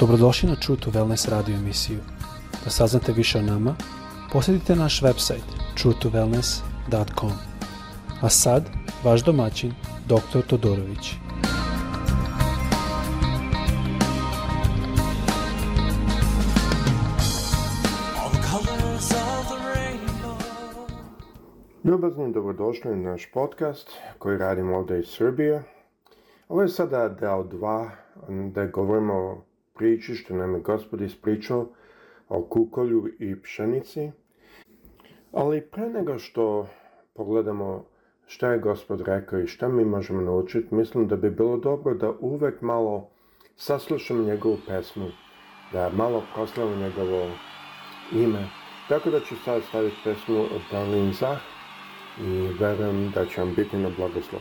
Dobrodošli na True to Wellness radio emisiju. Da saznate više o nama, posjetite naš website truetowellness.com. A sad, vaš domaćin, dr. Todorović. Ljubazni dobrodošli na naš podcast koji radimo ovdje iz Srbije. Ovo je sada deo 2 da govorimo priči što nam je gospod ispričao o kukolju i pšenici. Ali pre nego što pogledamo šta je gospod rekao i šta mi možemo naučiti, mislim da bi bilo dobro da uvek malo saslušam njegovu pesmu, da malo proslavim njegovo ime. Tako da ću sad staviti pesmu od Darlene Zah i verujem da će vam biti na blagoslov.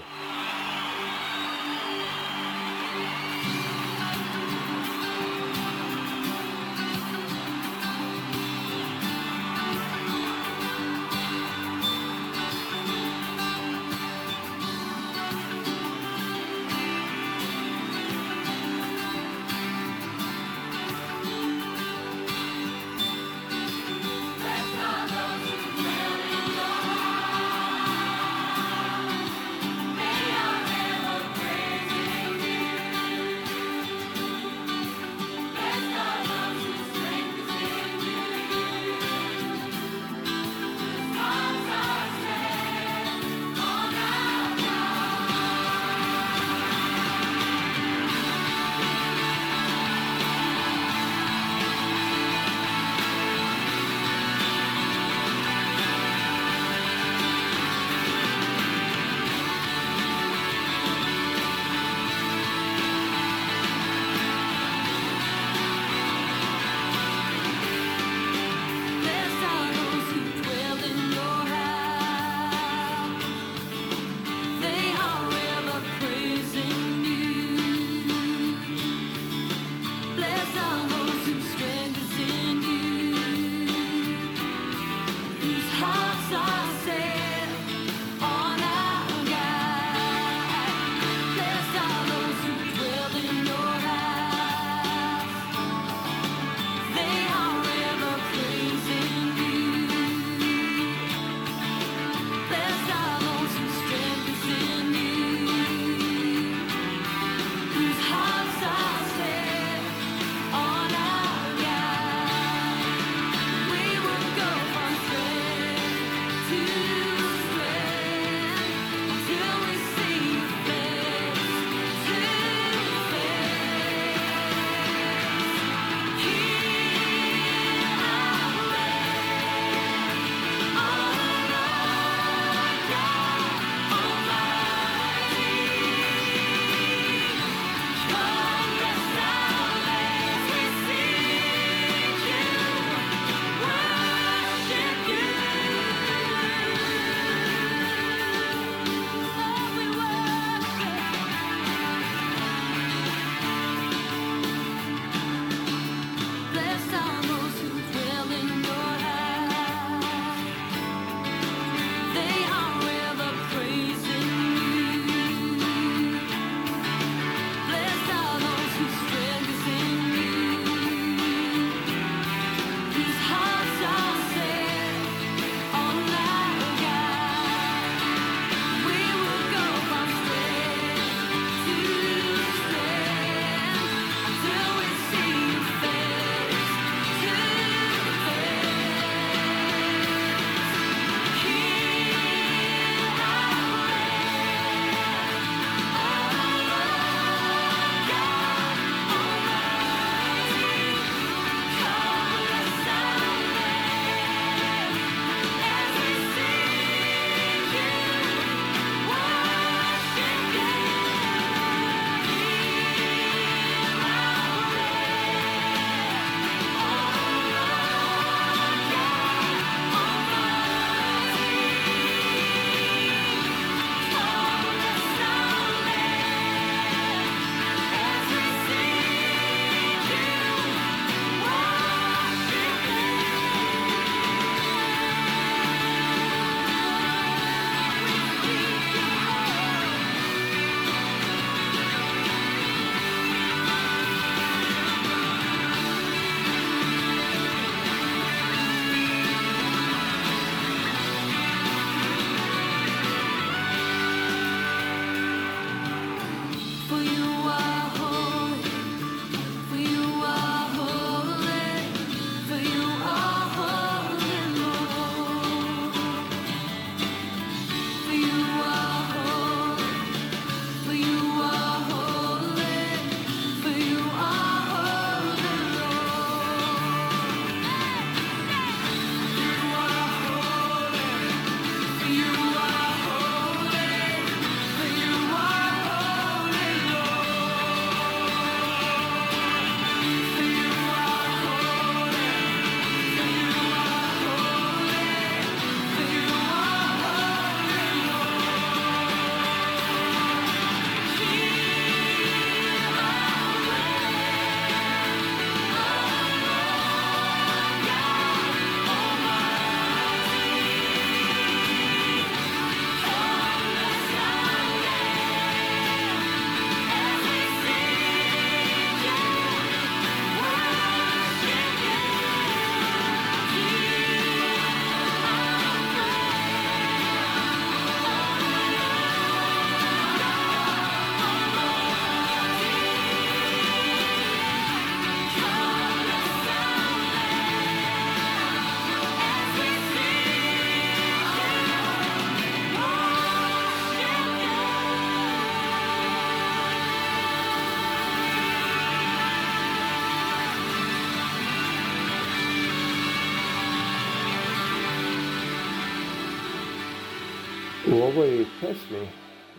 u ovoj pesmi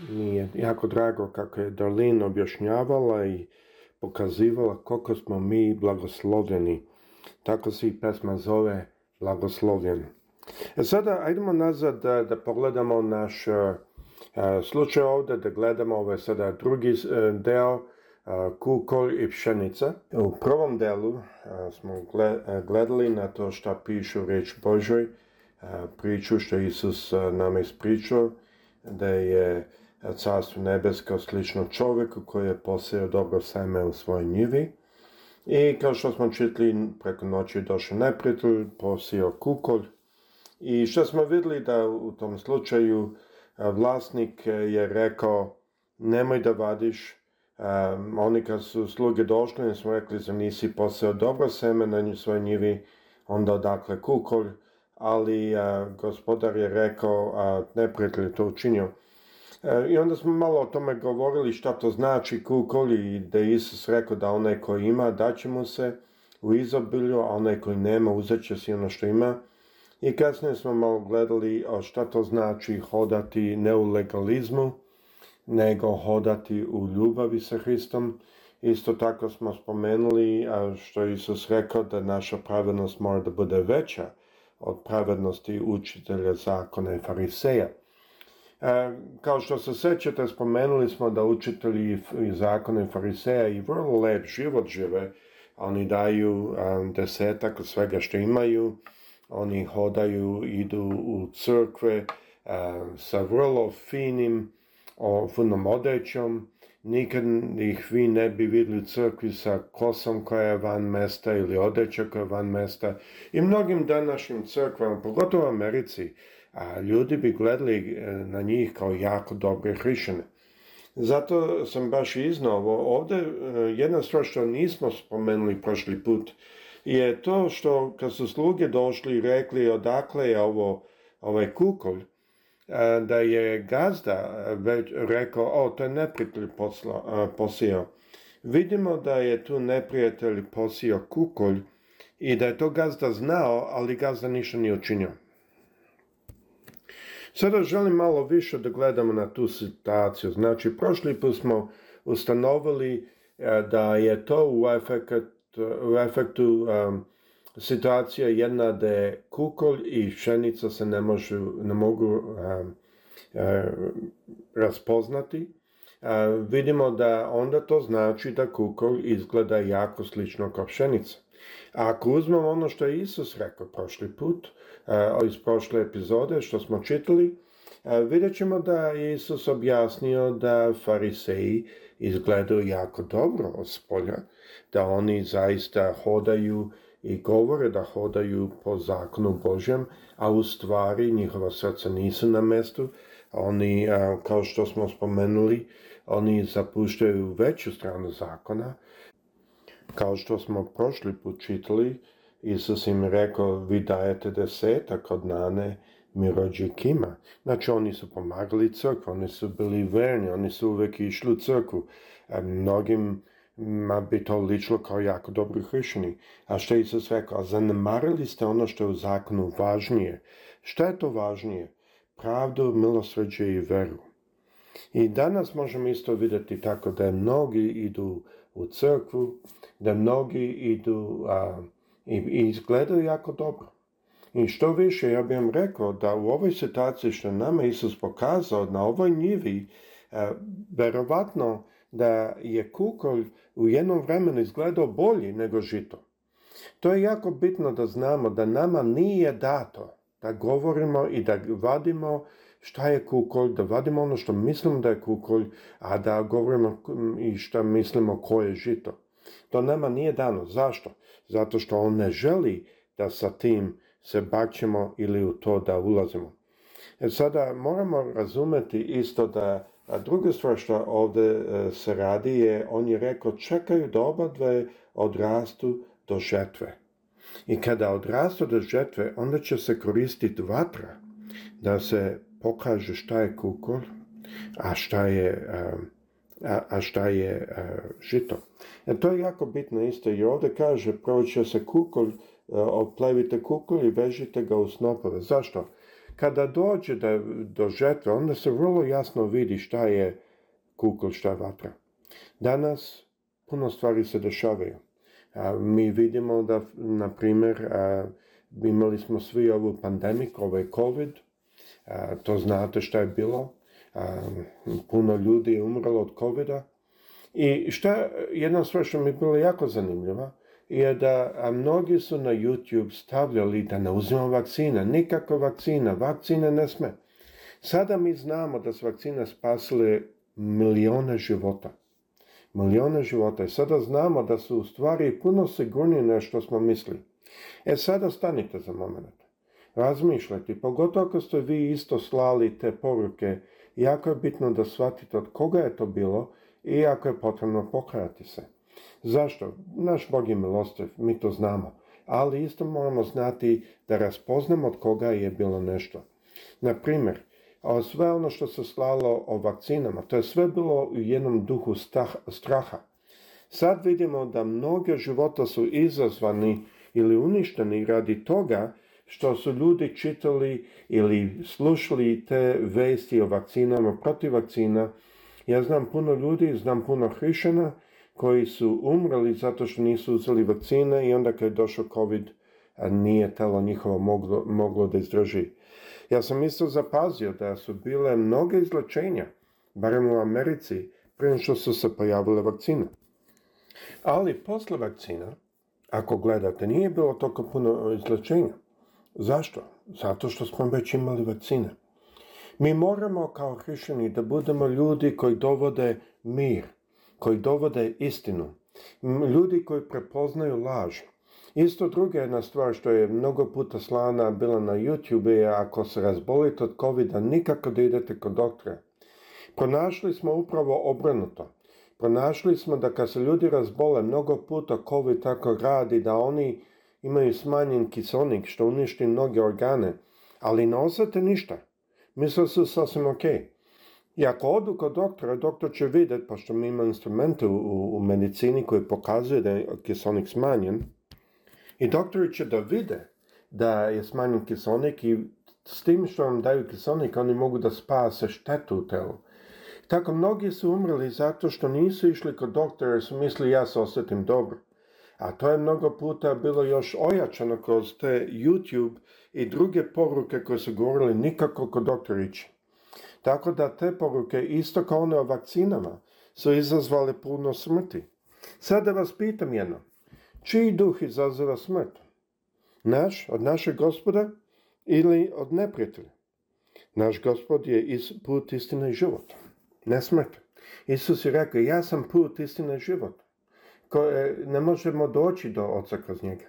mi je jako drago kako je Darlene objašnjavala i pokazivala koliko smo mi blagoslovljeni. Tako se i pesma zove Blagoslovljen. E sada, ajdemo nazad da, eh, da pogledamo naš eh, eh, slučaj ovdje, da gledamo ovaj sada drugi dio deo i pšenica. U prvom delu smo gledali na to što piše u riječ Božoj, priču što Isus e, nam ispričao, da je e, carstvo nebesko slično čovjeku koji je posao dobro seme u svojoj njivi. I kao što smo čitli preko noći došao neprijatelj, posio kukolj. I što smo vidjeli da u tom slučaju e, vlasnik je rekao nemoj da vadiš, oni kad su sluge došli, smo rekli da nisi posao dobro seme na svoj njivi, onda odakle kukolj, ali a, e, gospodar je rekao, a, je to učinio. E, I onda smo malo o tome govorili šta to znači kukoli i da je Isus rekao da onaj koji ima daće mu se u izobilju, a onaj koji nema uzet će si ono što ima. I kasnije smo malo gledali šta to znači hodati ne u legalizmu, nego hodati u ljubavi sa Hristom. Isto tako smo spomenuli što Isus rekao da naša pravednost mora da bude veća od pravednosti učitelja zakona i fariseja. E, kao što se sećate, spomenuli smo da učitelji i zakona i fariseja i vrlo lep život žive. Oni daju e, desetak od svega što imaju, oni hodaju, idu u crkve e, sa vrlo finim, o, odećom, Nikad ih vi ne bi vidjeli u crkvi sa kosom koja je van mesta ili odeća koja je van mesta. I mnogim današnjim crkvama, pogotovo u Americi, a ljudi bi gledali e, na njih kao jako dobre hrišene. Zato sam baš ovo. ovdje, e, jedna stvar što nismo spomenuli prošli put, je to što kad su sluge došli i rekli odakle je ovo, ovaj kukolj, da je gazda već rekao, o, to je neprijatelj posio. Vidimo da je tu neprijatelj posio kukolj i da je to gazda znao, ali gazda ništa nije učinio. Sada želim malo više da gledamo na tu situaciju. Znači, prošli put smo ustanovili e, da je to u efektu, u efektu e, situacija jedna da je kukolj i pšenica se ne, ne mogu a, raspoznati. vidimo da onda to znači da kukolj izgleda jako slično kao pšenica. A ako uzmemo ono što je Isus rekao prošli put, iz prošle epizode što smo čitali, vidjet ćemo da je Isus objasnio da fariseji izgledaju jako dobro od spolja, da oni zaista hodaju i govore da hodaju po zakonu Božjem, a u stvari njihova srca nisu na mestu, oni, kao što smo spomenuli, oni zapuštaju veću stranu zakona. Kao što smo prošli put čitali, Isus im rekao, vi dajete desetak od nane mi kima. Znači oni su pomagali crkvu, oni su bili verni, oni su uvek išli u crkvu. E, mnogim ma bi to ličilo kao jako dobri hrišćani. A što je Isus rekao? A zanemarili ste ono što je u zakonu važnije. Što je to važnije? Pravdu, milosređe i veru. I danas možemo isto vidjeti tako da mnogi idu u crkvu, da mnogi idu i, i izgledaju jako dobro. I što više, ja bih vam rekao da u ovoj situaciji što nama Isus pokazao, na ovoj njivi, a, e, verovatno da je kukolj u jednom vremenu izgledao bolji nego žito. To je jako bitno da znamo da nama nije dato da govorimo i da vadimo šta je kukolj, da vadimo ono što mislimo da je kukolj, a da govorimo i šta mislimo ko je žito. To nama nije dano. Zašto? Zato što on ne želi da sa tim se bačemo ili u to da ulazimo. E, sada moramo razumjeti isto da a druga stvar što ovdje e, se radi je, on je rekao, čekaju da oba dve odrastu do žetve. I kada odrastu do žetve, onda će se koristiti vatra da se pokaže šta je kukol, a šta je, e, a, šta je e, žito. to je jako bitno isto i ovdje kaže, prvo će se kukolj, oplevite kukol i vežite ga u snopove. Zašto? Kada dođe da, do žetve, onda se vrlo jasno vidi šta je kukol, šta je vatra. Danas puno stvari se dešavaju. mi vidimo da, na primjer, imali smo svi ovu pandemiku, ovaj COVID, to znate šta je bilo, puno ljudi je umrlo od covid -a. I šta, jedna stvar što mi je bila jako zanimljiva, je da a mnogi su na YouTube stavljali da ne uzimamo vakcina, nikako vakcina, vakcina ne sme. Sada mi znamo da su vakcine spasile milijone života. Milijone života. I sada znamo da su u stvari puno sigurnije na što smo mislili. E sada stanite za moment. Razmišljajte, pogotovo ako ste vi isto slali te poruke, jako je bitno da shvatite od koga je to bilo i ako je potrebno pokrati se. Zašto? Naš Bog je milostiv, mi to znamo, ali isto moramo znati da raspoznamo od koga je bilo nešto. Na primjer, sve ono što se slalo o vakcinama, to je sve bilo u jednom duhu straha. Sad vidimo da mnoge života su izazvani ili uništeni radi toga što su ljudi čitali ili slušali te vesti o vakcinama, protiv vakcina. Ja znam puno ljudi, znam puno hrišena koji su umrli zato što nisu uzeli vakcine i onda kad je došao COVID, a nije telo njihovo moglo, moglo da izdrži. Ja sam isto zapazio da su bile mnoge izlačenja, barem u Americi, prije što su se pojavile vakcine. Ali posle vakcina, ako gledate, nije bilo toliko puno izlačenja. Zašto? Zato što smo već imali vakcine. Mi moramo kao hrišćani da budemo ljudi koji dovode mir – koji dovode istinu, ljudi koji prepoznaju laž. Isto druga jedna stvar što je mnogo puta slana bila na YouTube je ako se razbolite od covid nikako da idete kod doktora. Pronašli smo upravo obrnuto. Pronašli smo da kad se ljudi razbole mnogo puta COVID tako radi da oni imaju smanjen kisonik što uništi mnoge organe, ali ne osjete ništa. Misle su sasvim okej. I ako odu kod doktora, doktor će vidjeti, pošto mi imamo instrumente u, medicini koji pokazuje da je kisonik smanjen, i doktori će da vide da je smanjen kisonik i s tim što vam daju kisonik, oni mogu da spase štetu u telu. Tako, mnogi su umrli zato što nisu išli kod doktora jer su mislili ja se osjetim dobro. A to je mnogo puta bilo još ojačano kroz te YouTube i druge poruke koje su govorili nikako kod doktorići. Tako da te poruke, isto kao one o vakcinama, su izazvale puno smrti. Sada vas pitam jedno, čiji duh izaziva smrt? Naš, od našeg gospoda ili od neprijatelja? Naš gospod je put istine i život, ne smrt. Isus je rekao, ja sam put istine i život. ne možemo doći do oca kroz njega.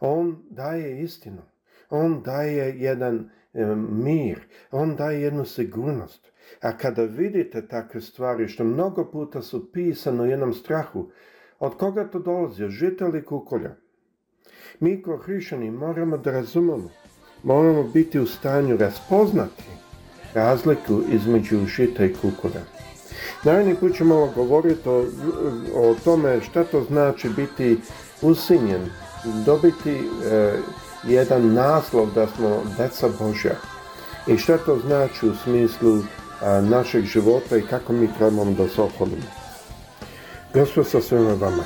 On daje istinu. On daje jedan E, mir, on daje jednu sigurnost. A kada vidite takve stvari, što mnogo puta su pisano u jednom strahu, od koga to dolazi, žita ili kukolja? Mi kao hrišani moramo da razumemo, moramo biti u stanju raspoznati razliku između žita i kukolja. Naravno put ću malo govoriti o, tome šta to znači biti usinjen, dobiti e, jedan naslov da smo deca Božja. I što to znači u smislu našeg života i kako mi trebamo da se okolimo. Gospod sa svema vama.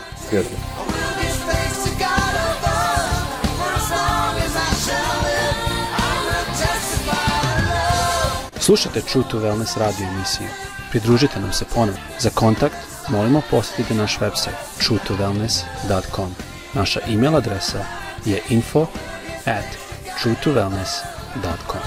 Slušajte True to Wellness radio emisiju. Pridružite nam se ponovno. Za kontakt molimo posjetite naš website www.true2wellness.com Naša email adresa je info at truetowellness.com.